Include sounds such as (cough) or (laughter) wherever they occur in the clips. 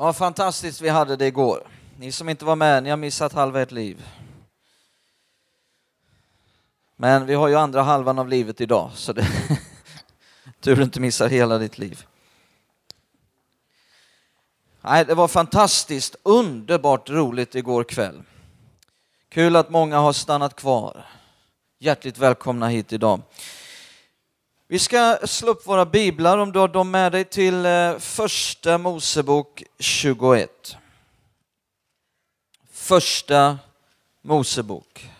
Vad fantastiskt vi hade det igår. Ni som inte var med, ni har missat halva ert liv. Men vi har ju andra halvan av livet idag, så det (laughs) tur du inte missar hela ditt liv. Nej, det var fantastiskt, underbart roligt igår kväll. Kul att många har stannat kvar. Hjärtligt välkomna hit idag. Vi ska slå upp våra biblar om du har dem med dig till eh, första Mosebok 21. Första Mosebok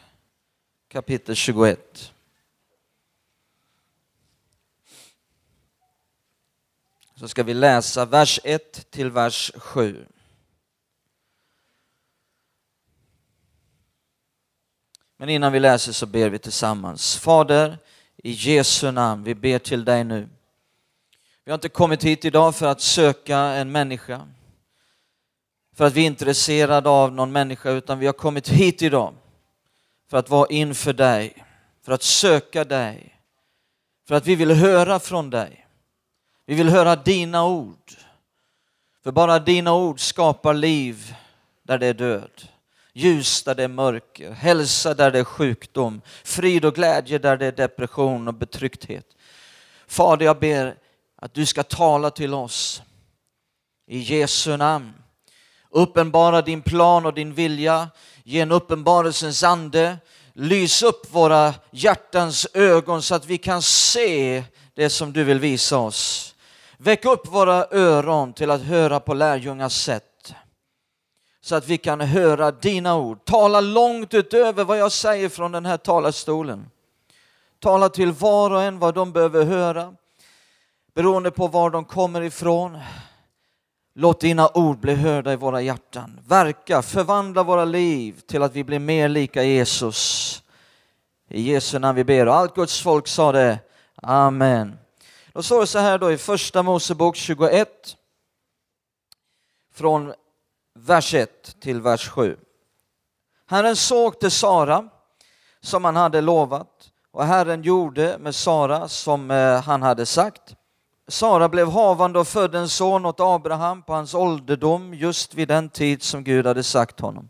kapitel 21. Så ska vi läsa vers 1 till vers 7. Men innan vi läser så ber vi tillsammans. Fader, i Jesu namn, vi ber till dig nu. Vi har inte kommit hit idag för att söka en människa, för att vi är intresserade av någon människa, utan vi har kommit hit idag för att vara inför dig, för att söka dig, för att vi vill höra från dig. Vi vill höra dina ord. För bara dina ord skapar liv där det är död ljus där det är mörker, hälsa där det är sjukdom, frid och glädje där det är depression och betryckthet. Fader, jag ber att du ska tala till oss i Jesu namn. Uppenbara din plan och din vilja, ge en uppenbarelsens ande, lys upp våra hjärtans ögon så att vi kan se det som du vill visa oss. Väck upp våra öron till att höra på lärjungars sätt så att vi kan höra dina ord. Tala långt utöver vad jag säger från den här talarstolen. Tala till var och en vad de behöver höra beroende på var de kommer ifrån. Låt dina ord bli hörda i våra hjärtan. Verka, förvandla våra liv till att vi blir mer lika Jesus. I Jesu namn vi ber och allt Guds folk sa det. Amen. Då står det så här då i första Mosebok 21 från vers 1 till vers 7. Herren såg till Sara som han hade lovat och Herren gjorde med Sara som eh, han hade sagt. Sara blev havande och födde en son åt Abraham på hans ålderdom just vid den tid som Gud hade sagt honom.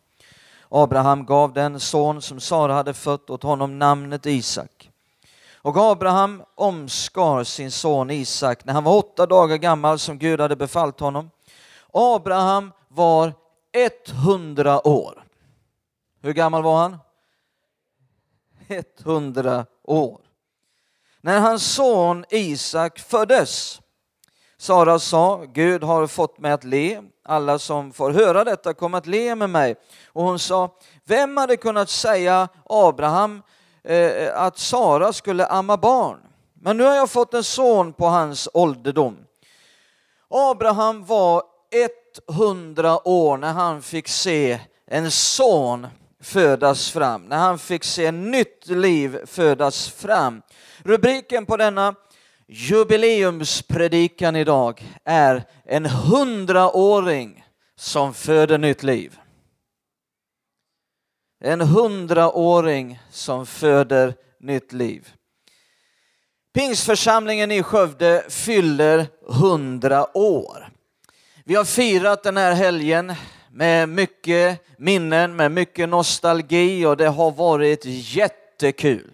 Abraham gav den son som Sara hade fött åt honom namnet Isak. Och Abraham omskar sin son Isak när han var åtta dagar gammal som Gud hade befallt honom. Abraham var 100 år. Hur gammal var han? 100 år. När hans son Isak föddes, Sara sa, Gud har fått mig att le, alla som får höra detta kommer att le med mig. Och hon sa, vem hade kunnat säga Abraham eh, att Sara skulle amma barn? Men nu har jag fått en son på hans ålderdom. Abraham var 100 år när han fick se en son födas fram, när han fick se nytt liv födas fram. Rubriken på denna jubileumspredikan idag är en hundraåring som föder nytt liv. En hundraåring som föder nytt liv. Pingsförsamlingen i Skövde fyller hundra år. Vi har firat den här helgen med mycket minnen, med mycket nostalgi och det har varit jättekul.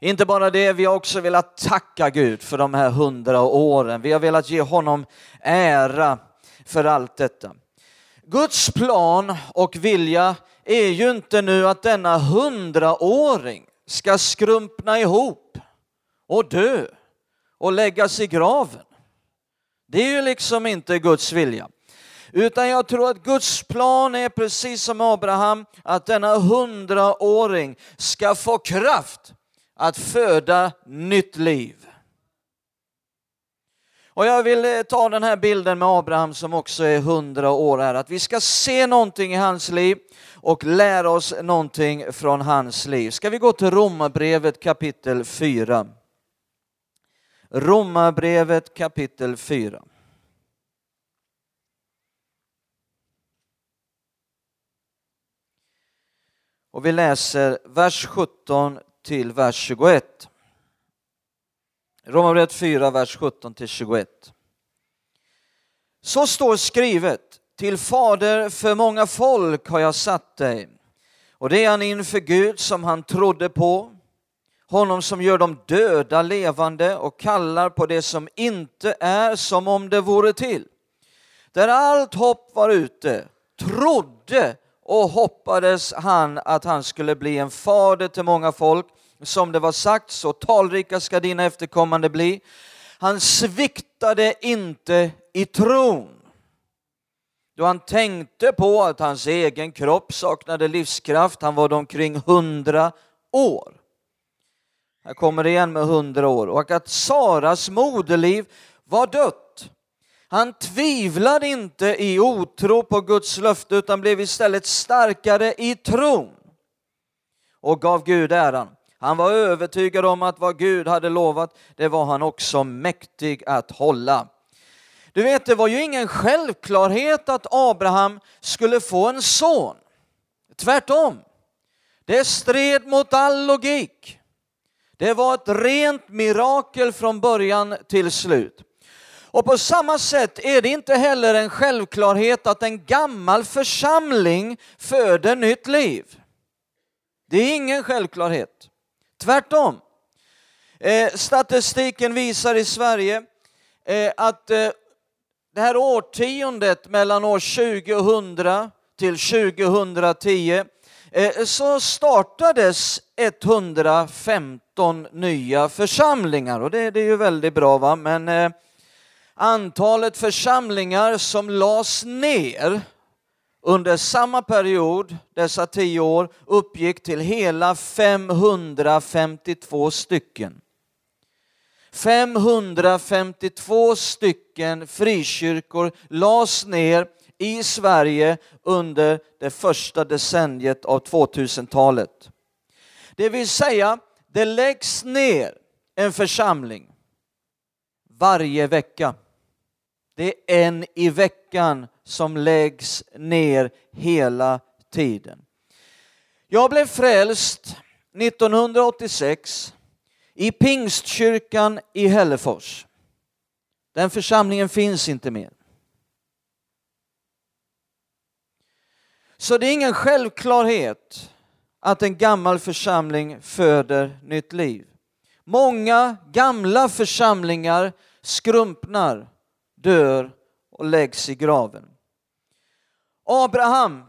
Inte bara det, vi har också velat tacka Gud för de här hundra åren. Vi har velat ge honom ära för allt detta. Guds plan och vilja är ju inte nu att denna hundraåring ska skrumpna ihop och dö och läggas i graven. Det är ju liksom inte Guds vilja. Utan jag tror att Guds plan är precis som Abraham, att denna hundraåring ska få kraft att föda nytt liv. Och jag vill eh, ta den här bilden med Abraham som också är hundra år här, att vi ska se någonting i hans liv och lära oss någonting från hans liv. Ska vi gå till Romarbrevet kapitel 4? Romarbrevet kapitel 4. Och vi läser vers 17 till vers 21. Romarbrevet 4, vers 17 till 21. Så står skrivet, till fader för många folk har jag satt dig. Och det är han inför Gud som han trodde på, honom som gör de döda levande och kallar på det som inte är som om det vore till. Där allt hopp var ute, trodde och hoppades han att han skulle bli en fader till många folk. Som det var sagt, så talrika ska dina efterkommande bli. Han sviktade inte i tron då han tänkte på att hans egen kropp saknade livskraft. Han var omkring hundra år. Här kommer det igen med hundra år. Och att Saras moderliv var dött. Han tvivlade inte i otro på Guds löfte utan blev istället starkare i tron och gav Gud äran. Han var övertygad om att vad Gud hade lovat, det var han också mäktig att hålla. Du vet, det var ju ingen självklarhet att Abraham skulle få en son. Tvärtom. Det stred mot all logik. Det var ett rent mirakel från början till slut. Och på samma sätt är det inte heller en självklarhet att en gammal församling föder nytt liv. Det är ingen självklarhet. Tvärtom. Eh, statistiken visar i Sverige eh, att eh, det här årtiondet mellan år 2000 till 2010 eh, så startades 115 nya församlingar och det, det är ju väldigt bra va men eh, antalet församlingar som lades ner under samma period, dessa tio år, uppgick till hela 552 stycken. 552 stycken frikyrkor lades ner i Sverige under det första decenniet av 2000-talet. Det vill säga, det läggs ner en församling varje vecka. Det är en i veckan som läggs ner hela tiden. Jag blev frälst 1986 i Pingstkyrkan i Hällefors. Den församlingen finns inte mer. Så det är ingen självklarhet att en gammal församling föder nytt liv. Många gamla församlingar skrumpnar, dör och läggs i graven. Abraham,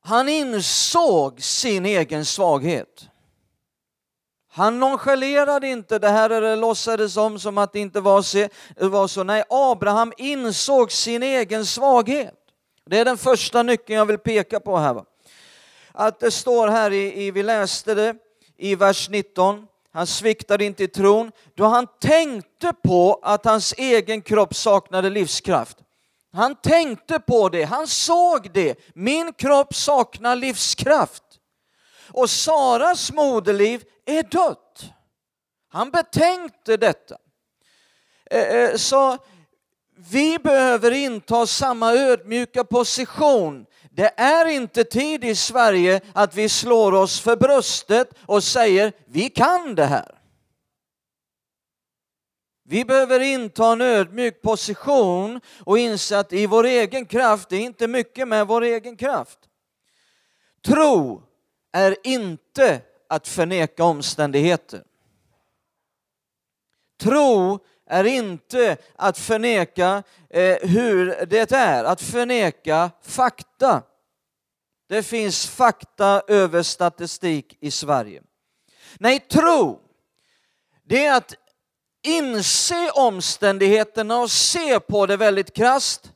han insåg sin egen svaghet. Han nonchalerade inte det här eller låtsades om som att det inte var så. Nej, Abraham insåg sin egen svaghet. Det är den första nyckeln jag vill peka på här. Att det står här, i, i, vi läste det i vers 19, han sviktade inte i tron då han tänkte på att hans egen kropp saknade livskraft. Han tänkte på det, han såg det. Min kropp saknar livskraft. Och Saras moderliv är dött. Han betänkte detta. Eh, eh, så vi behöver inta samma ödmjuka position. Det är inte tid i Sverige att vi slår oss för bröstet och säger vi kan det här. Vi behöver inta en ödmjuk position och inse att i vår egen kraft, det är inte mycket med vår egen kraft. Tro är inte att förneka omständigheter. Tro är inte att förneka eh, hur det är, att förneka fakta. Det finns fakta över statistik i Sverige. Nej, tro, det är att inse omständigheterna och se på det väldigt krast,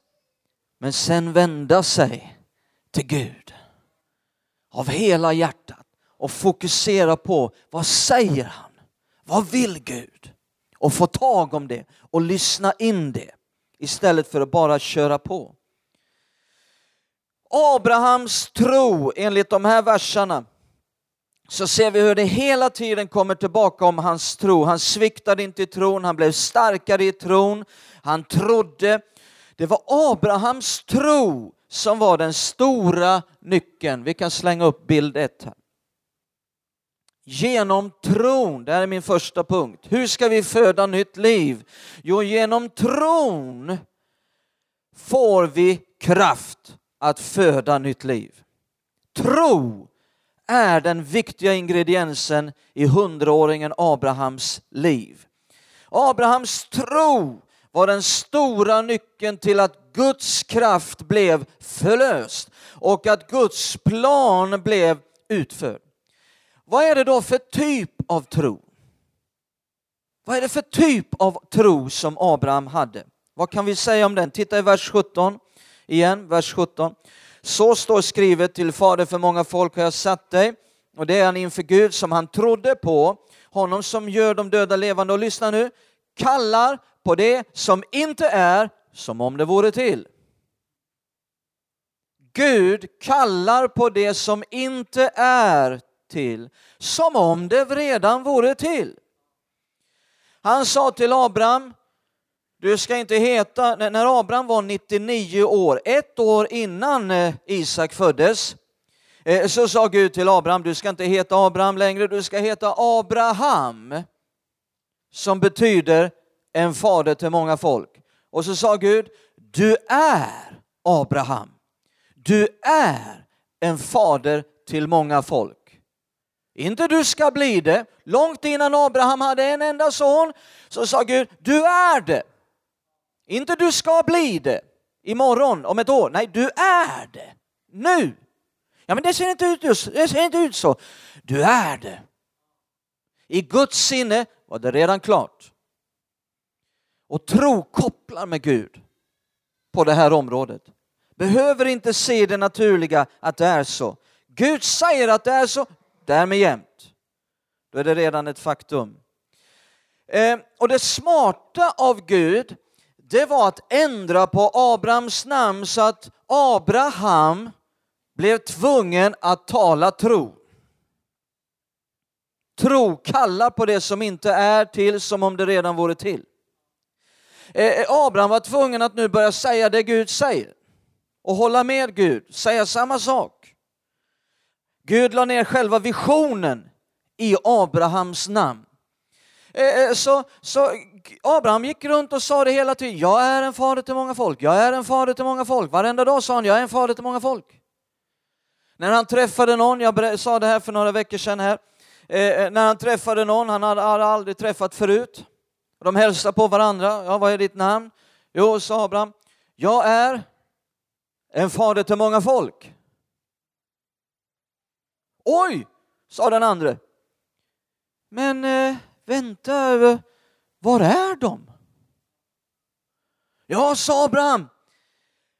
men sen vända sig till Gud av hela hjärtat och fokusera på vad säger han? Vad vill Gud? Och få tag om det och lyssna in det istället för att bara köra på. Abrahams tro enligt de här verserna så ser vi hur det hela tiden kommer tillbaka om hans tro. Han sviktade inte i tron, han blev starkare i tron, han trodde. Det var Abrahams tro som var den stora nyckeln. Vi kan slänga upp bild ett här. Genom tron, det här är min första punkt. Hur ska vi föda nytt liv? Jo, genom tron får vi kraft att föda nytt liv. Tro är den viktiga ingrediensen i hundraåringen Abrahams liv. Abrahams tro var den stora nyckeln till att Guds kraft blev förlöst och att Guds plan blev utförd. Vad är det då för typ av tro? Vad är det för typ av tro som Abraham hade? Vad kan vi säga om den? Titta i vers 17 igen, vers 17. Så står skrivet till Fader för många folk har jag satt dig och det är han inför Gud som han trodde på, honom som gör de döda levande. Och lyssna nu, kallar på det som inte är som om det vore till. Gud kallar på det som inte är till som om det redan vore till. Han sa till Abraham, du ska inte heta, när Abraham var 99 år, ett år innan eh, Isak föddes, eh, så sa Gud till Abraham, du ska inte heta Abraham längre, du ska heta Abraham, som betyder en fader till många folk. Och så sa Gud, du är Abraham. Du är en fader till många folk. Inte du ska bli det. Långt innan Abraham hade en enda son så sa Gud, du är det. Inte du ska bli det imorgon, om ett år. Nej, du är det. Nu. Ja, men det ser inte ut, just, det ser inte ut så. Du är det. I Guds sinne var det redan klart. Och tro kopplar med Gud på det här området. Behöver inte se det naturliga att det är så. Gud säger att det är så, därmed jämt. Då är det redan ett faktum. Eh, och det smarta av Gud, det var att ändra på Abrahams namn så att Abraham blev tvungen att tala tro. Tro kallar på det som inte är till som om det redan vore till. Eh, eh, Abraham var tvungen att nu börja säga det Gud säger och hålla med Gud, säga samma sak. Gud la ner själva visionen i Abrahams namn. Eh, eh, så, så Abraham gick runt och sa det hela tiden, jag är en fader till många folk, jag är en fader till många folk. Varenda dag sa han, jag är en fader till många folk. När han träffade någon, jag sa det här för några veckor sedan här, eh, eh, när han träffade någon han hade, hade aldrig träffat förut, de hälsade på varandra, ja vad är ditt namn? Jo, sa Abraham, jag är en fader till många folk. Oj, sa den andra. Men eh, vänta, eh, var är de? Ja, sa Abraham,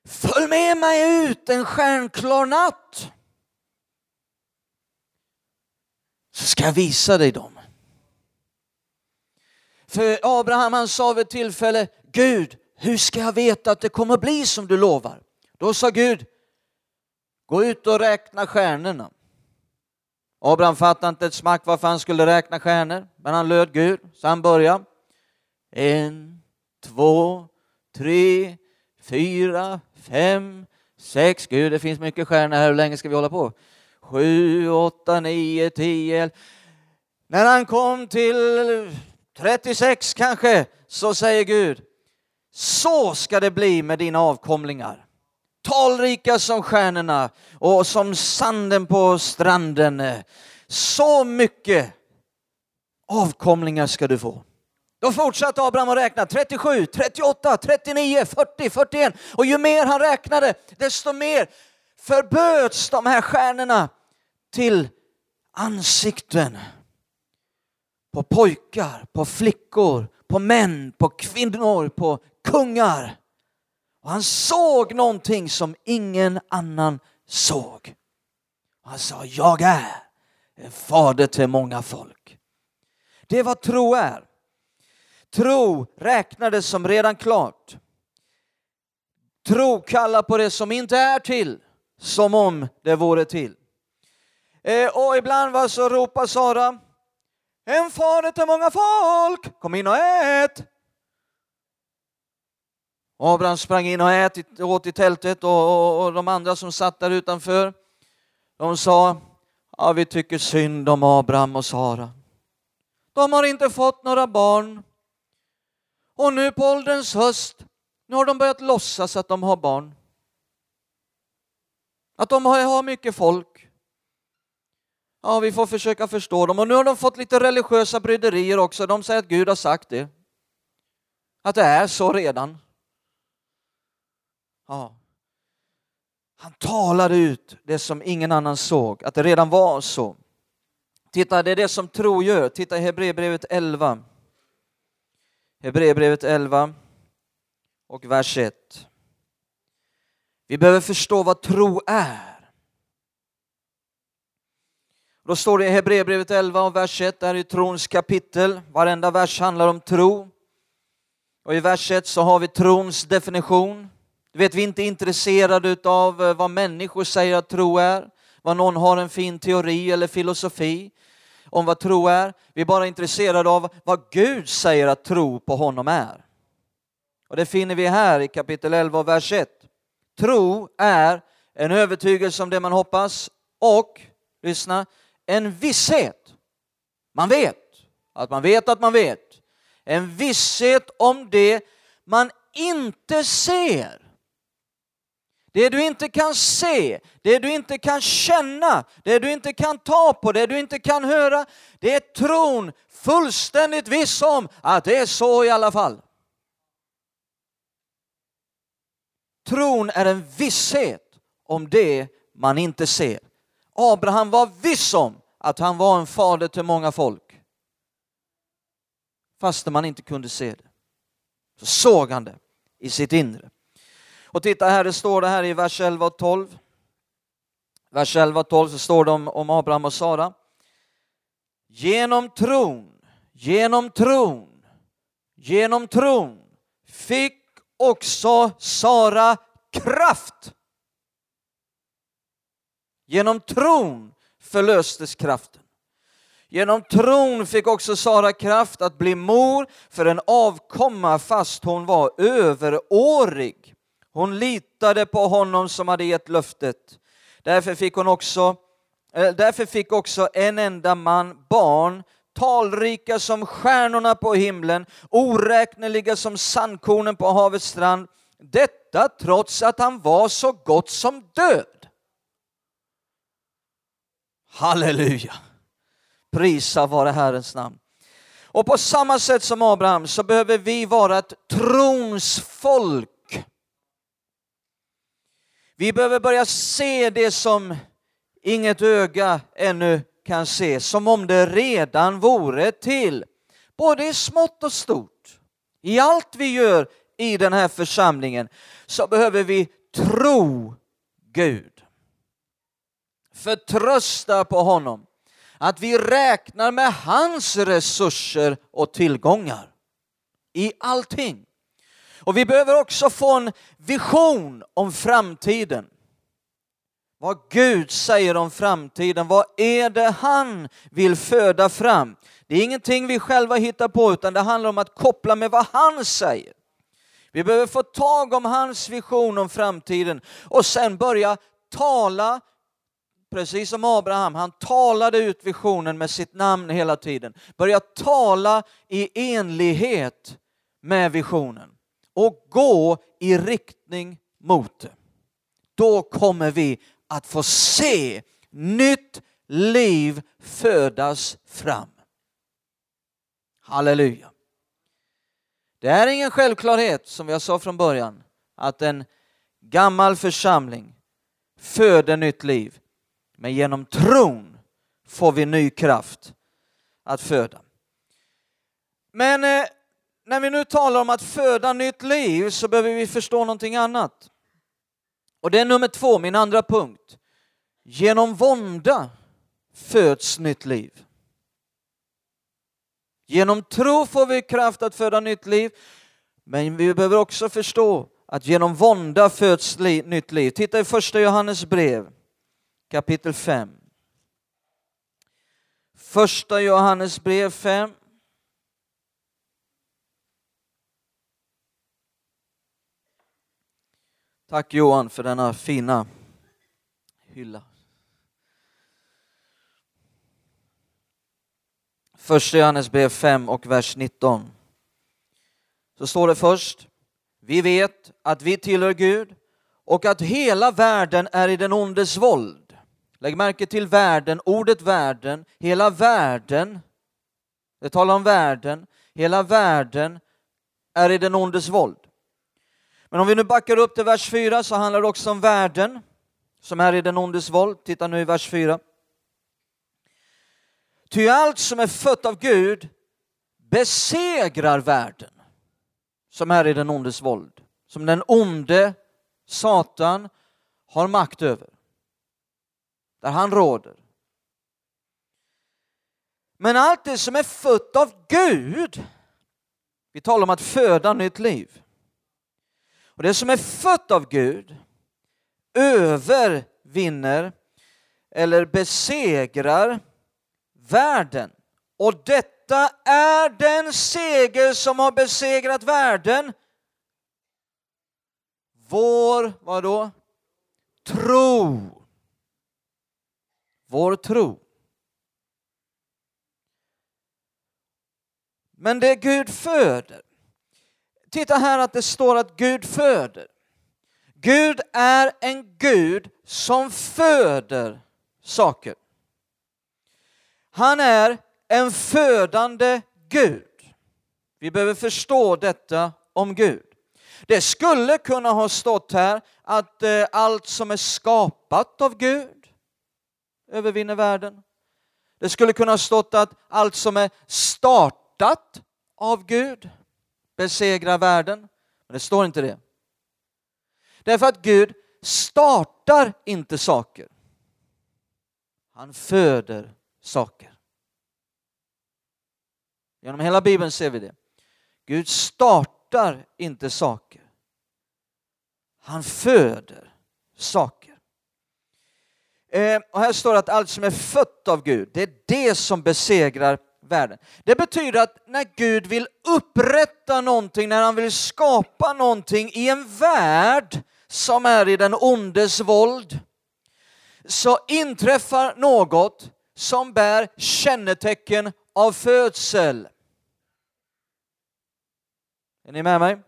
följ med mig ut en stjärnklar natt. Så ska jag visa dig dem. För Abraham han sa vid ett tillfälle, Gud, hur ska jag veta att det kommer bli som du lovar? Då sa Gud, gå ut och räkna stjärnorna. Abraham fattade inte ett smack varför han skulle räkna stjärnor, men han löd Gud, så han började. En, två, tre, fyra, fem, sex. Gud, det finns mycket stjärnor här. Hur länge ska vi hålla på? Sju, åtta, nio, tio. När han kom till 36 kanske, så säger Gud, så ska det bli med dina avkomlingar talrika som stjärnorna och som sanden på stranden. Så mycket avkomlingar ska du få. Då fortsatte Abraham att räkna 37, 38, 39, 40, 41 och ju mer han räknade desto mer förböts de här stjärnorna till ansikten på pojkar, på flickor, på män, på kvinnor, på kungar. Och han såg någonting som ingen annan såg. Han sa, jag är en fader till många folk. Det är vad tro är. Tro räknades som redan klart. Tro kallar på det som inte är till, som om det vore till. Eh, och ibland var så ropar Sara, en fader till många folk, kom in och ät. Abraham sprang in och ätit, åt i tältet och, och, och de andra som satt där utanför, de sa, ja vi tycker synd om Abraham och Sara. De har inte fått några barn. Och nu på ålderns höst Nu har de börjat låtsas att de har barn. Att de har mycket folk. Ja, vi får försöka förstå dem. Och nu har de fått lite religiösa bryderier också. De säger att Gud har sagt det. Att det är så redan. Ja. Han talade ut det som ingen annan såg, att det redan var så. Titta, det är det som tro gör. Titta i Hebreerbrevet 11. Hebreerbrevet 11 och vers 1. Vi behöver förstå vad tro är. Då står det i Hebreerbrevet 11 och vers 1, där är trons kapitel. Varenda vers handlar om tro. Och i vers 1 så har vi trons definition. Du vet, vi är inte intresserade av eh, vad människor säger att tro är, vad någon har en fin teori eller filosofi om vad tro är. Vi är bara intresserade av vad Gud säger att tro på honom är. Och det finner vi här i kapitel 11 vers 1. Tro är en övertygelse om det man hoppas och, lyssna, en visshet. Man vet att man vet att man vet. En visshet om det man inte ser. Det du inte kan se, det du inte kan känna, det du inte kan ta på, det du inte kan höra, det är tron fullständigt viss om att det är så i alla fall. Tron är en visshet om det man inte ser. Abraham var viss om att han var en fader till många folk. Fastän man inte kunde se det. Så såg han det i sitt inre. Och titta här, det står det här i vers 11 och 12. Vers 11 och 12 så står det om, om Abraham och Sara. Genom tron, genom tron, genom tron fick också Sara kraft. Genom tron förlöstes kraften. Genom tron fick också Sara kraft att bli mor för en avkomma fast hon var överårig. Hon litade på honom som hade gett löftet. Därför fick, hon också, eh, därför fick också en enda man barn talrika som stjärnorna på himlen, oräkneliga som sandkornen på havets strand. Detta trots att han var så gott som död. Halleluja! Prisa vare Herrens namn. Och på samma sätt som Abraham så behöver vi vara ett trons folk vi behöver börja se det som inget öga ännu kan se, som om det redan vore till. Både i smått och stort. I allt vi gör i den här församlingen så behöver vi tro Gud. Förtrösta på honom. Att vi räknar med hans resurser och tillgångar i allting. Och vi behöver också få en vision om framtiden. Vad Gud säger om framtiden, vad är det han vill föda fram? Det är ingenting vi själva hittar på utan det handlar om att koppla med vad han säger. Vi behöver få tag om hans vision om framtiden och sen börja tala precis som Abraham, han talade ut visionen med sitt namn hela tiden. Börja tala i enlighet med visionen och gå i riktning mot det. Då kommer vi att få se nytt liv födas fram. Halleluja. Det är ingen självklarhet, som jag sa från början, att en gammal församling föder nytt liv. Men genom tron får vi ny kraft att föda. Men eh, när vi nu talar om att föda nytt liv så behöver vi förstå någonting annat. Och det är nummer två, min andra punkt. Genom vånda föds nytt liv. Genom tro får vi kraft att föda nytt liv, men vi behöver också förstå att genom vånda föds li nytt liv. Titta i första Johannes brev kapitel 5. Första Johannes brev 5 Tack Johan för denna fina hylla. Första Johannes brev 5 och vers 19. Så står det först. Vi vet att vi tillhör Gud och att hela världen är i den ondes våld. Lägg märke till världen, ordet världen, hela världen. Det talar om världen, hela världen är i den ondes våld. Men om vi nu backar upp till vers 4 så handlar det också om världen som är i den ondes våld. Titta nu i vers 4. Ty allt som är fött av Gud besegrar världen som är i den ondes våld. Som den onde, Satan, har makt över. Där han råder. Men allt det som är fött av Gud, vi talar om att föda nytt liv. Och det som är fött av Gud övervinner eller besegrar världen. Och detta är den seger som har besegrat världen. Vår, vad då? Tro. Vår tro. Men det Gud föder. Titta här att det står att Gud föder. Gud är en Gud som föder saker. Han är en födande Gud. Vi behöver förstå detta om Gud. Det skulle kunna ha stått här att eh, allt som är skapat av Gud övervinner världen. Det skulle kunna ha stått att allt som är startat av Gud besegrar världen. Men det står inte det. Därför att Gud startar inte saker. Han föder saker. Genom hela Bibeln ser vi det. Gud startar inte saker. Han föder saker. Eh, och här står det att allt som är fött av Gud, det är det som besegrar världen. Det betyder att när Gud vill upprätta någonting, när han vill skapa någonting i en värld som är i den ondes våld, så inträffar något som bär kännetecken av födsel. Är ni med mig?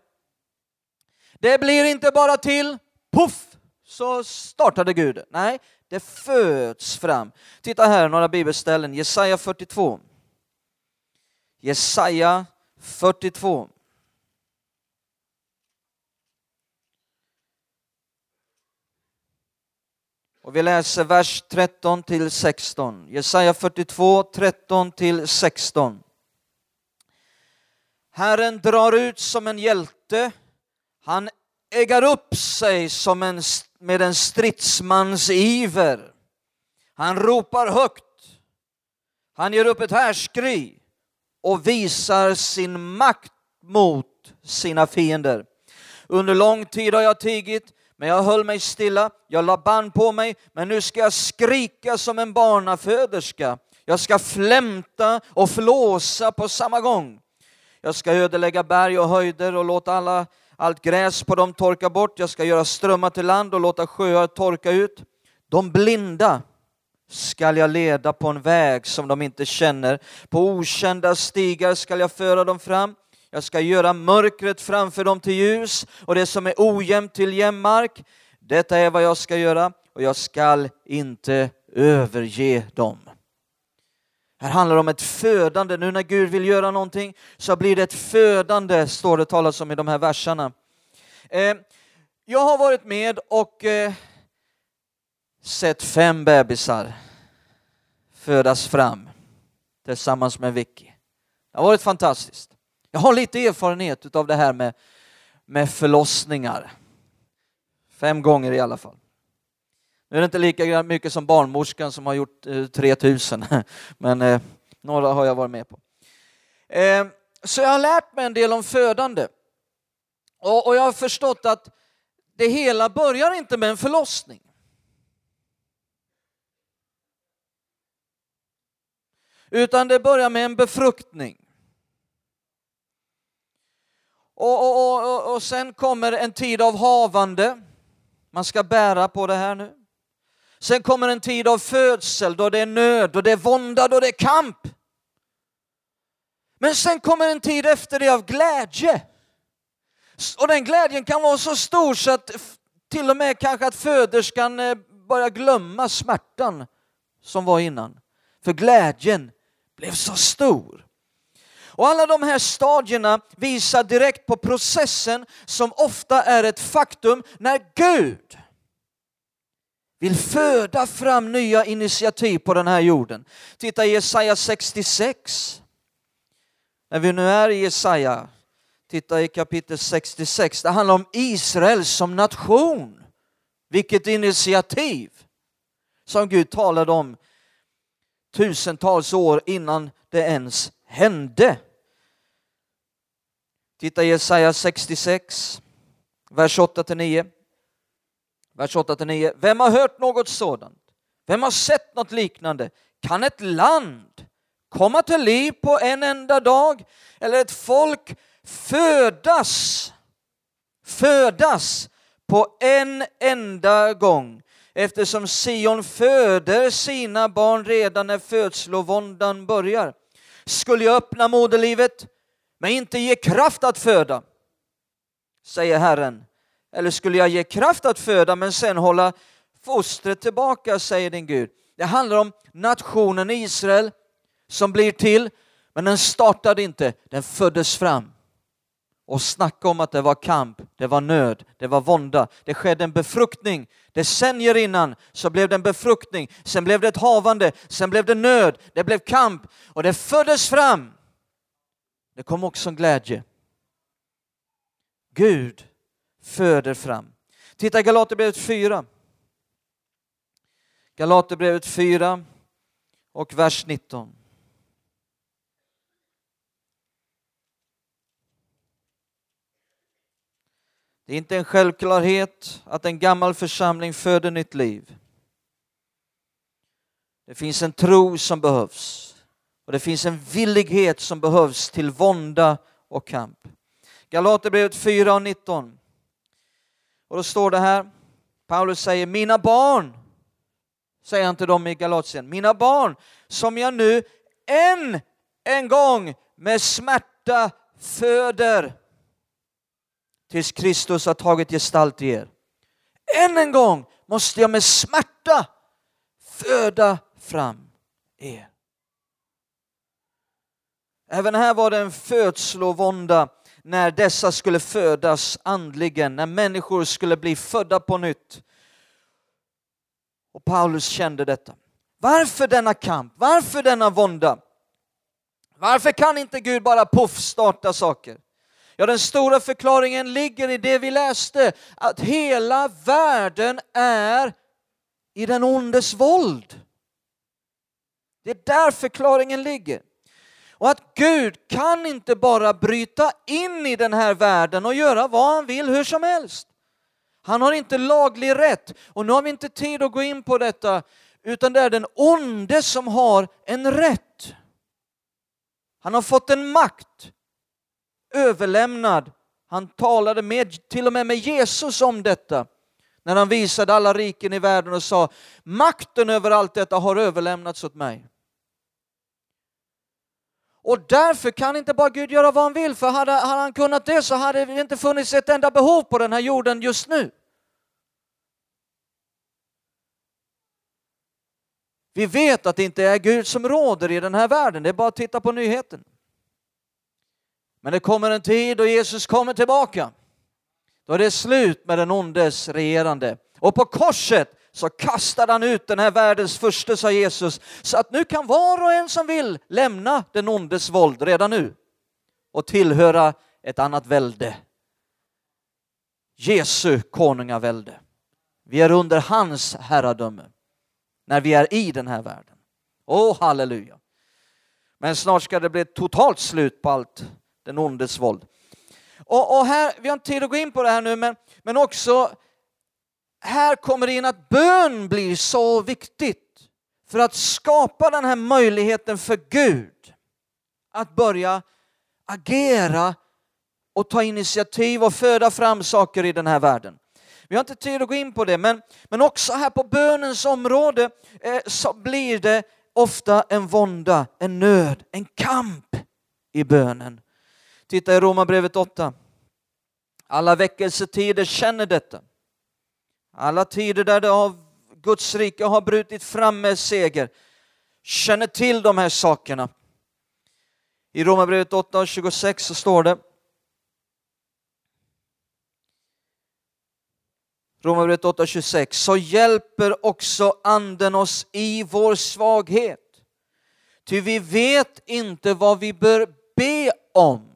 Det blir inte bara till, puff, så startade Gud. Nej, det föds fram. Titta här, några bibelställen. Jesaja 42. Jesaja 42. Och vi läser vers 13 till 16. Jesaja 42, 13 till 16. Herren drar ut som en hjälte, han äggar upp sig som en, med en stridsmans iver. Han ropar högt, han ger upp ett härskri och visar sin makt mot sina fiender. Under lång tid har jag tigit, men jag höll mig stilla, jag la band på mig, men nu ska jag skrika som en barnaföderska. Jag ska flämta och flåsa på samma gång. Jag ska ödelägga berg och höjder och låta alla, allt gräs på dem torka bort. Jag ska göra strömmar till land och låta sjöar torka ut. De blinda skall jag leda på en väg som de inte känner. På okända stigar skall jag föra dem fram. Jag ska göra mörkret framför dem till ljus och det som är ojämnt till jämn mark. Detta är vad jag ska göra och jag skall inte överge dem. Här handlar det om ett födande. Nu när Gud vill göra någonting så blir det ett födande, står det talas om i de här verserna. Eh, jag har varit med och eh, sett fem bebisar födas fram tillsammans med Vicky. Det har varit fantastiskt. Jag har lite erfarenhet av det här med, med förlossningar. Fem gånger i alla fall. Nu är det inte lika mycket som barnmorskan som har gjort eh, 3000, (laughs) men eh, några har jag varit med på. Eh, så jag har lärt mig en del om födande. Och, och jag har förstått att det hela börjar inte med en förlossning. Utan det börjar med en befruktning. Och, och, och, och sen kommer en tid av havande. Man ska bära på det här nu. Sen kommer en tid av födsel då det är nöd, då det är vånda, då det är kamp. Men sen kommer en tid efter det av glädje. Och den glädjen kan vara så stor så att till och med kanske att föderskan eh, börjar glömma smärtan som var innan. För glädjen blev så stor. Och alla de här stadierna visar direkt på processen som ofta är ett faktum när Gud vill föda fram nya initiativ på den här jorden. Titta i Jesaja 66. När vi nu är i Jesaja, titta i kapitel 66. Det handlar om Israel som nation. Vilket initiativ som Gud talade om tusentals år innan det ens hände. Titta i Jesaja 66, vers 8-9. Vers 8-9. Vem har hört något sådant? Vem har sett något liknande? Kan ett land komma till liv på en enda dag? Eller ett folk födas, födas på en enda gång? Eftersom Sion föder sina barn redan när födslovåndan börjar. Skulle jag öppna moderlivet men inte ge kraft att föda, säger Herren. Eller skulle jag ge kraft att föda men sen hålla fostret tillbaka, säger din Gud. Det handlar om nationen Israel som blir till, men den startade inte, den föddes fram. Och snacka om att det var kamp, det var nöd, det var vånda. Det skedde en befruktning. Decennier innan så blev det en befruktning, sen blev det ett havande, sen blev det nöd, det blev kamp och det föddes fram. Det kom också en glädje. Gud föder fram. Titta i Galaterbrevet 4. Galaterbrevet 4 och vers 19. Det är inte en självklarhet att en gammal församling föder nytt liv. Det finns en tro som behövs och det finns en villighet som behövs till vånda och kamp. Galaterbrevet 4 och 19. Och då står det här, Paulus säger, mina barn, säger han till dem i Galatien, mina barn som jag nu än en gång med smärta föder tills Kristus har tagit gestalt i er. Än en gång måste jag med smärta föda fram er. Även här var det en födslovånda när dessa skulle födas andligen, när människor skulle bli födda på nytt. Och Paulus kände detta. Varför denna kamp? Varför denna vånda? Varför kan inte Gud bara poff starta saker? Ja, den stora förklaringen ligger i det vi läste, att hela världen är i den ondes våld. Det är där förklaringen ligger. Och att Gud kan inte bara bryta in i den här världen och göra vad han vill hur som helst. Han har inte laglig rätt och nu har vi inte tid att gå in på detta utan det är den onde som har en rätt. Han har fått en makt överlämnad. Han talade med, till och med med Jesus om detta när han visade alla riken i världen och sa makten över allt detta har överlämnats åt mig. Och därför kan inte bara Gud göra vad han vill, för hade, hade han kunnat det så hade det inte funnits ett enda behov på den här jorden just nu. Vi vet att det inte är Gud som råder i den här världen, det är bara att titta på nyheten. Men det kommer en tid då Jesus kommer tillbaka. Då är det slut med den ondes regerande. Och på korset så kastade han ut den här världens första, sa Jesus, så att nu kan var och en som vill lämna den ondes våld redan nu och tillhöra ett annat välde. Jesu konungavälde. Vi är under hans herradöme när vi är i den här världen. Åh, oh, halleluja! Men snart ska det bli ett totalt slut på allt den ondes våld. Och, och, här, vi har inte tid att gå in på det här nu, men, men också här kommer det in att bön blir så viktigt för att skapa den här möjligheten för Gud att börja agera och ta initiativ och föda fram saker i den här världen. Vi har inte tid att gå in på det, men, men också här på bönens område eh, så blir det ofta en vånda, en nöd, en kamp i bönen. Titta i Romarbrevet 8. Alla väckelsetider känner detta. Alla tider där det har, Guds rike har brutit fram med seger känner till de här sakerna. I Romarbrevet 8.26 så står det Romarbrevet 8.26 så hjälper också anden oss i vår svaghet. Ty vi vet inte vad vi bör be om.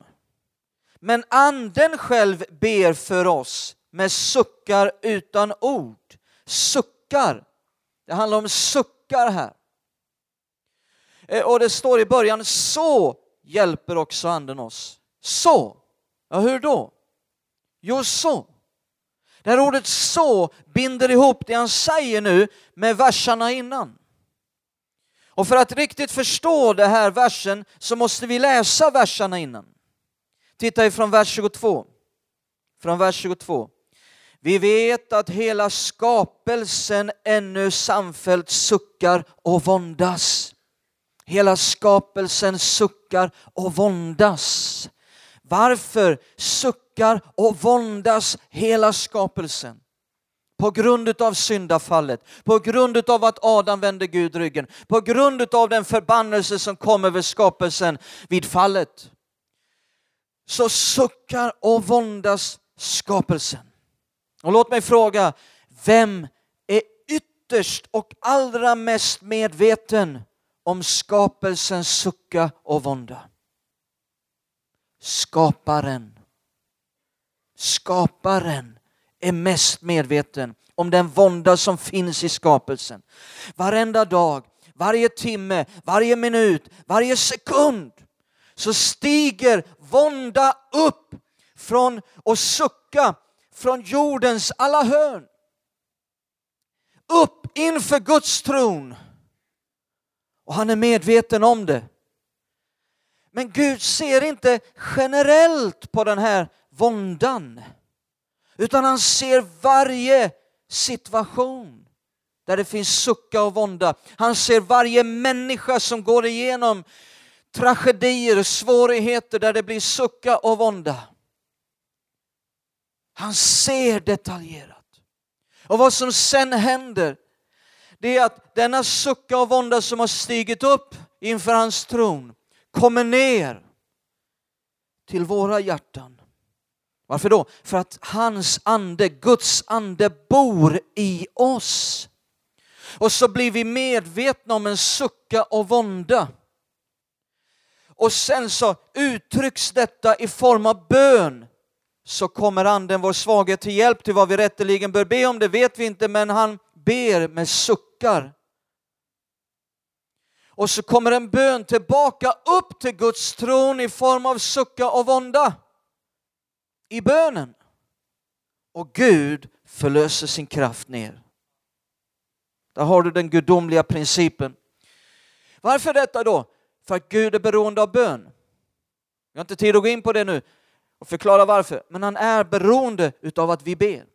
Men anden själv ber för oss med suckar utan ord. Suckar. Det handlar om suckar här. Eh, och det står i början, så hjälper också anden oss. Så. Ja, hur då? Jo, så. Det här ordet så binder ihop det han säger nu med verserna innan. Och för att riktigt förstå det här versen så måste vi läsa verserna innan. Titta ifrån vers 22. Från vers 22. Vi vet att hela skapelsen ännu samfällt suckar och våndas. Hela skapelsen suckar och våndas. Varför suckar och våndas hela skapelsen? På grund av syndafallet, på grund av att Adam vände Gud ryggen, på grund av den förbannelse som kom över skapelsen vid fallet. Så suckar och våndas skapelsen. Och låt mig fråga, vem är ytterst och allra mest medveten om skapelsens sucka och vånda? Skaparen. Skaparen är mest medveten om den vånda som finns i skapelsen. Varenda dag, varje timme, varje minut, varje sekund så stiger vånda upp från och sucka från jordens alla hörn. Upp inför Guds tron. Och han är medveten om det. Men Gud ser inte generellt på den här våndan. Utan han ser varje situation där det finns sucka och vånda. Han ser varje människa som går igenom tragedier och svårigheter där det blir sucka och vånda. Han ser detaljerat. Och vad som sen händer, det är att denna sucka och vånda som har stigit upp inför hans tron kommer ner till våra hjärtan. Varför då? För att hans ande, Guds ande, bor i oss. Och så blir vi medvetna om en sucka och vånda. Och sen så uttrycks detta i form av bön. Så kommer anden vår svaghet till hjälp till vad vi rätteligen bör be om, det vet vi inte, men han ber med suckar. Och så kommer en bön tillbaka upp till Guds tron i form av sucka och vånda i bönen. Och Gud förlöser sin kraft ner. Där har du den gudomliga principen. Varför detta då? För att Gud är beroende av bön. Vi har inte tid att gå in på det nu och förklara varför, men han är beroende utav att vi ber.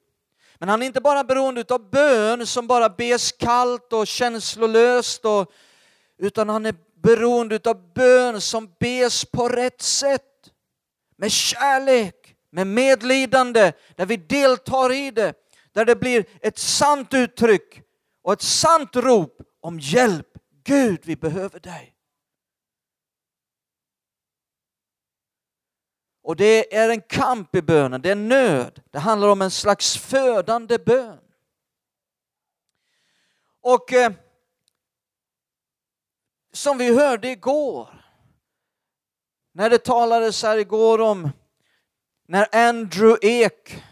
Men han är inte bara beroende utav bön som bara bes kallt och känslolöst, och, utan han är beroende utav bön som bes på rätt sätt. Med kärlek, med medlidande, där vi deltar i det, där det blir ett sant uttryck och ett sant rop om hjälp. Gud, vi behöver dig. Och det är en kamp i bönen, det är nöd. Det handlar om en slags födande bön. Och eh, som vi hörde igår, när det talades här igår om när Andrew Ek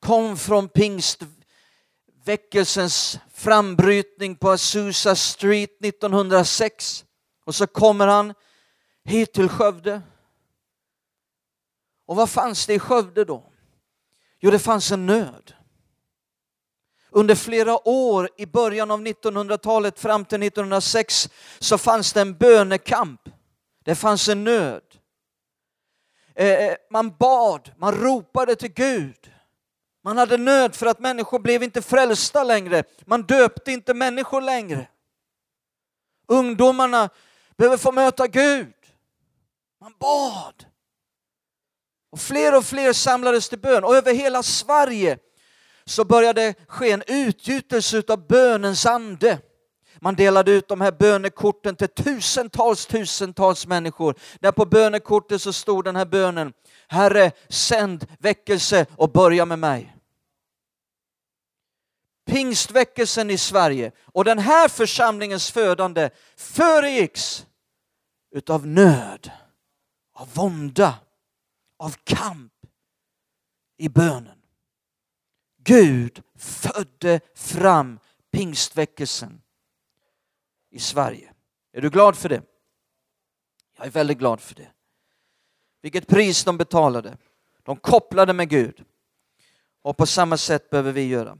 kom från pingstväckelsens frambrytning på Azusa Street 1906 och så kommer han hit till Skövde och vad fanns det i Skövde då? Jo, det fanns en nöd. Under flera år i början av 1900-talet fram till 1906 så fanns det en bönekamp. Det fanns en nöd. Eh, eh, man bad, man ropade till Gud. Man hade nöd för att människor blev inte frälsta längre. Man döpte inte människor längre. Ungdomarna behöver få möta Gud. Man bad. Och fler och fler samlades till bön och över hela Sverige så började ske en utgjutelse av bönens ande. Man delade ut de här bönekorten till tusentals, tusentals människor. Där på bönekortet så stod den här bönen, Herre sänd väckelse och börja med mig. Pingstväckelsen i Sverige och den här församlingens födande föregicks utav nöd, av vånda, av kamp i bönen. Gud födde fram pingstväckelsen i Sverige. Är du glad för det? Jag är väldigt glad för det. Vilket pris de betalade. De kopplade med Gud. Och på samma sätt behöver vi göra.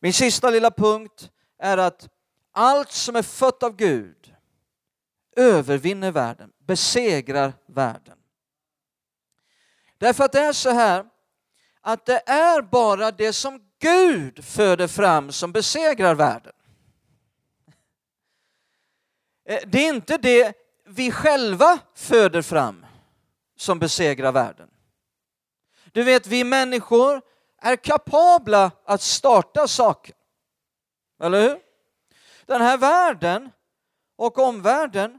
Min sista lilla punkt är att allt som är fött av Gud övervinner världen, besegrar världen. Därför att det är så här att det är bara det som Gud föder fram som besegrar världen. Eh, det är inte det vi själva föder fram som besegrar världen. Du vet, vi människor är kapabla att starta saker. Eller hur? Den här världen och omvärlden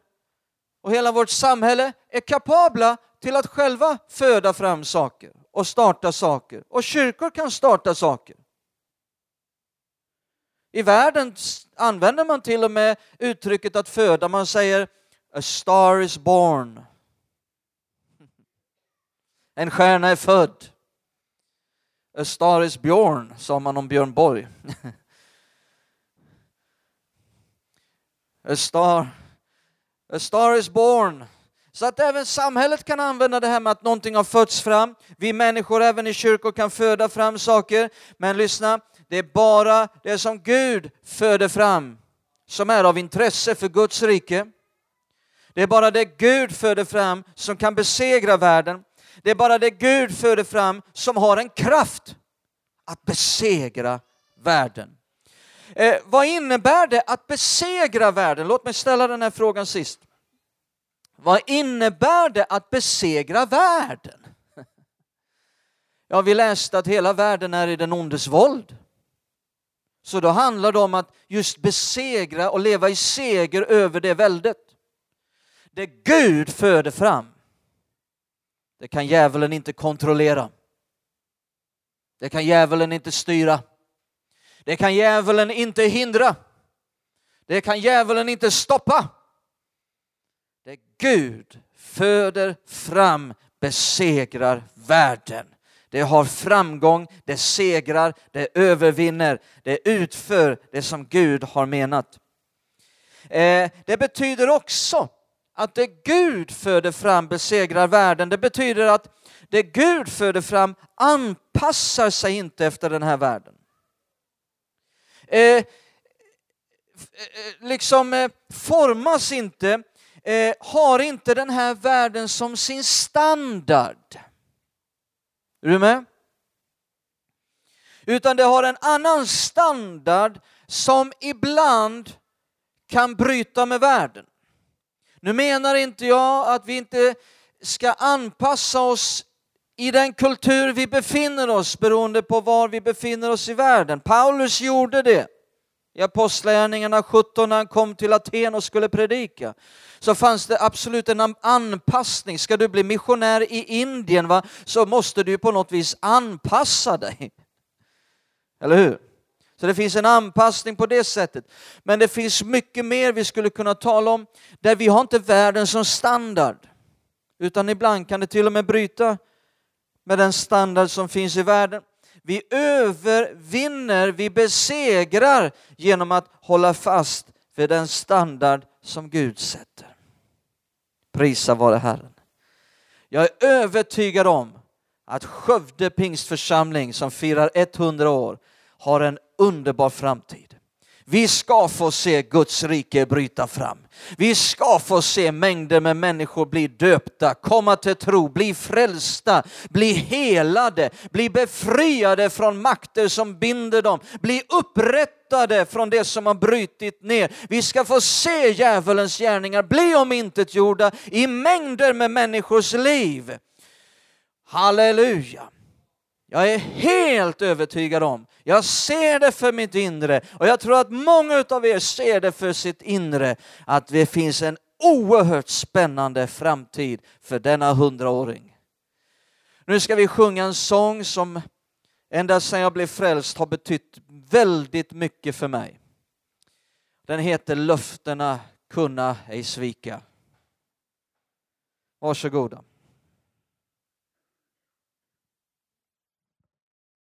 och hela vårt samhälle är kapabla till att själva föda fram saker och starta saker. Och kyrkor kan starta saker. I världen använder man till och med uttrycket att föda. Man säger A star is born. (laughs) En stjärna är född. A star is Björn, sa man om Björn Borg. (laughs) A star, a star is born. Så att även samhället kan använda det här med att någonting har fötts fram. Vi människor även i kyrkor kan föda fram saker. Men lyssna, det är bara det som Gud föder fram som är av intresse för Guds rike. Det är bara det Gud föder fram som kan besegra världen. Det är bara det Gud föder fram som har en kraft att besegra världen. Eh, vad innebär det att besegra världen? Låt mig ställa den här frågan sist. Vad innebär det att besegra världen? Ja, vi läste att hela världen är i den ondes våld. Så då handlar det om att just besegra och leva i seger över det väldet. Det Gud föder fram, det kan djävulen inte kontrollera. Det kan djävulen inte styra. Det kan djävulen inte hindra. Det kan djävulen inte stoppa. Det Gud föder fram besegrar världen. Det har framgång, det segrar, det övervinner, det utför det som Gud har menat. Eh, det betyder också att det Gud föder fram besegrar världen. Det betyder att det Gud föder fram anpassar sig inte efter den här världen. Eh, eh, eh liksom eh, formas inte, eh, har inte den här världen som sin standard. Är du med? Utan det har en annan standard som ibland kan bryta med världen. Nu menar inte jag att vi inte ska anpassa oss i den kultur vi befinner oss beroende på var vi befinner oss i världen. Paulus gjorde det i Apostlagärningarna 17 när han kom till Aten och skulle predika. Så fanns det absolut en anpassning. Ska du bli missionär i Indien va, så måste du på något vis anpassa dig. Eller hur? Så det finns en anpassning på det sättet. Men det finns mycket mer vi skulle kunna tala om där vi har inte världen som standard. Utan ibland kan det till och med bryta med den standard som finns i världen. Vi övervinner, vi besegrar genom att hålla fast vid den standard som Gud sätter. Prisa vare Herren. Jag är övertygad om att Skövde pingstförsamling som firar 100 år har en underbar framtid. Vi ska få se Guds rike bryta fram. Vi ska få se mängder med människor bli döpta, komma till tro, bli frälsta, bli helade, bli befriade från makter som binder dem, bli upprättade från det som har brutit ner. Vi ska få se djävulens gärningar bli omintetgjorda i mängder med människors liv. Halleluja! Jag är helt övertygad om, jag ser det för mitt inre och jag tror att många av er ser det för sitt inre, att det finns en oerhört spännande framtid för denna hundraåring. Nu ska vi sjunga en sång som ända sedan jag blev frälst har betytt väldigt mycket för mig. Den heter Löftena kunna ej svika. Varsågoda.